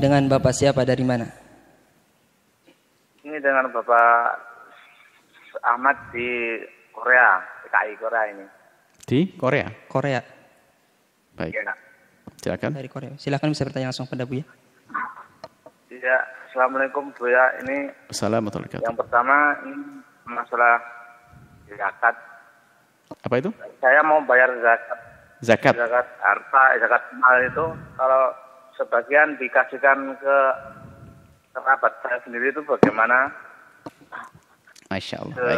Dengan Bapak siapa dari mana? Ini dengan Bapak Ahmad di Korea, PKI Korea ini. Di Korea. Korea. Baik. Ya. Silakan. Dari Korea. Silakan bisa bertanya langsung pada Bu ya. Iya, Assalamualaikum Bu ya. Ini Assalamualaikum. yang pertama ini masalah zakat. Apa itu? Saya mau bayar zakat. Zakat. Zakat harta, zakat mal itu kalau sebagian dikasihkan ke kerabat saya sendiri itu bagaimana? Masya Allah. Ke,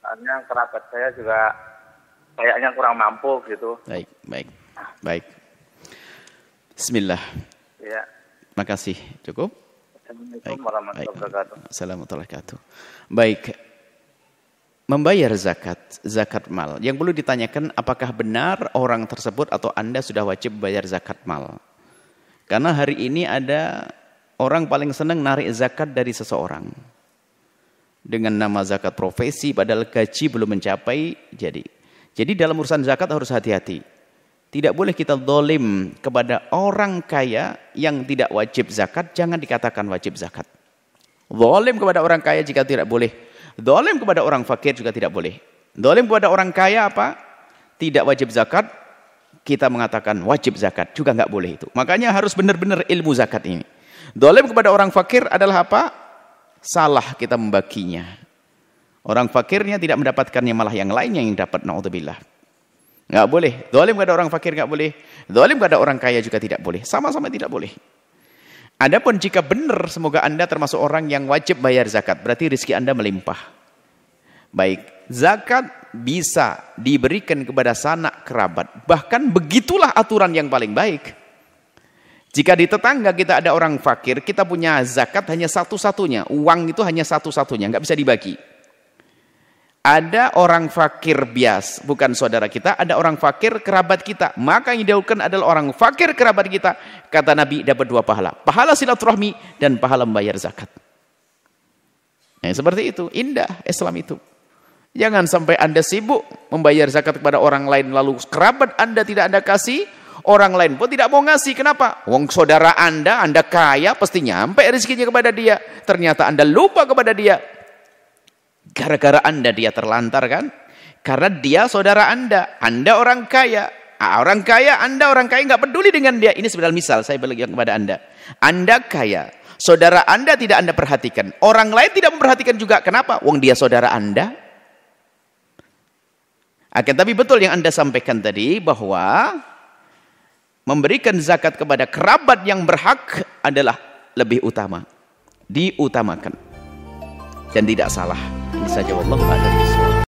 soalnya kerabat saya juga kayaknya kurang mampu gitu. Baik. Baik. Baik. Bismillah. Ya. Makasih. Cukup? Assalamualaikum warahmatullahi wabarakatuh. Assalamualaikum warahmatullahi wabarakatuh. Baik. Membayar zakat, zakat mal. Yang perlu ditanyakan apakah benar orang tersebut atau Anda sudah wajib bayar zakat mal. Karena hari ini ada orang paling senang narik zakat dari seseorang. Dengan nama zakat profesi padahal gaji belum mencapai jadi. Jadi dalam urusan zakat harus hati-hati. Tidak boleh kita dolim kepada orang kaya yang tidak wajib zakat, jangan dikatakan wajib zakat. Dolim kepada orang kaya jika tidak boleh. Dolim kepada orang fakir juga tidak boleh. Dolim kepada orang kaya apa? Tidak wajib zakat, kita mengatakan wajib zakat. Juga nggak boleh itu. Makanya harus benar-benar ilmu zakat ini. Dolim kepada orang fakir adalah apa? Salah kita membaginya. Orang fakirnya tidak mendapatkannya malah yang lainnya yang dapat. Na'udzubillah. Nggak boleh. Dolim kepada orang fakir nggak boleh. Dolim kepada orang kaya juga tidak boleh. Sama-sama tidak boleh. Adapun jika benar semoga Anda termasuk orang yang wajib bayar zakat, berarti rezeki Anda melimpah. Baik, zakat bisa diberikan kepada sanak kerabat. Bahkan begitulah aturan yang paling baik. Jika di tetangga kita ada orang fakir, kita punya zakat hanya satu-satunya. Uang itu hanya satu-satunya, nggak bisa dibagi. Ada orang fakir bias, bukan saudara kita, ada orang fakir kerabat kita. Maka yang didahulukan adalah orang fakir kerabat kita. Kata Nabi dapat dua pahala. Pahala silaturahmi dan pahala membayar zakat. Nah, seperti itu, indah Islam itu. Jangan sampai Anda sibuk membayar zakat kepada orang lain lalu kerabat Anda tidak Anda kasih, orang lain pun tidak mau ngasih. Kenapa? Wong saudara Anda, Anda kaya pasti nyampe rezekinya kepada dia. Ternyata Anda lupa kepada dia. Gara-gara Anda dia terlantar kan? Karena dia saudara Anda. Anda orang kaya. Ah, orang kaya, Anda orang kaya nggak peduli dengan dia. Ini sebenarnya misal saya berikan kepada Anda. Anda kaya. Saudara Anda tidak Anda perhatikan. Orang lain tidak memperhatikan juga. Kenapa? Wong dia saudara Anda. Akan tapi betul yang Anda sampaikan tadi bahwa memberikan zakat kepada kerabat yang berhak adalah lebih utama. Diutamakan. Dan tidak salah. Ini saja Allah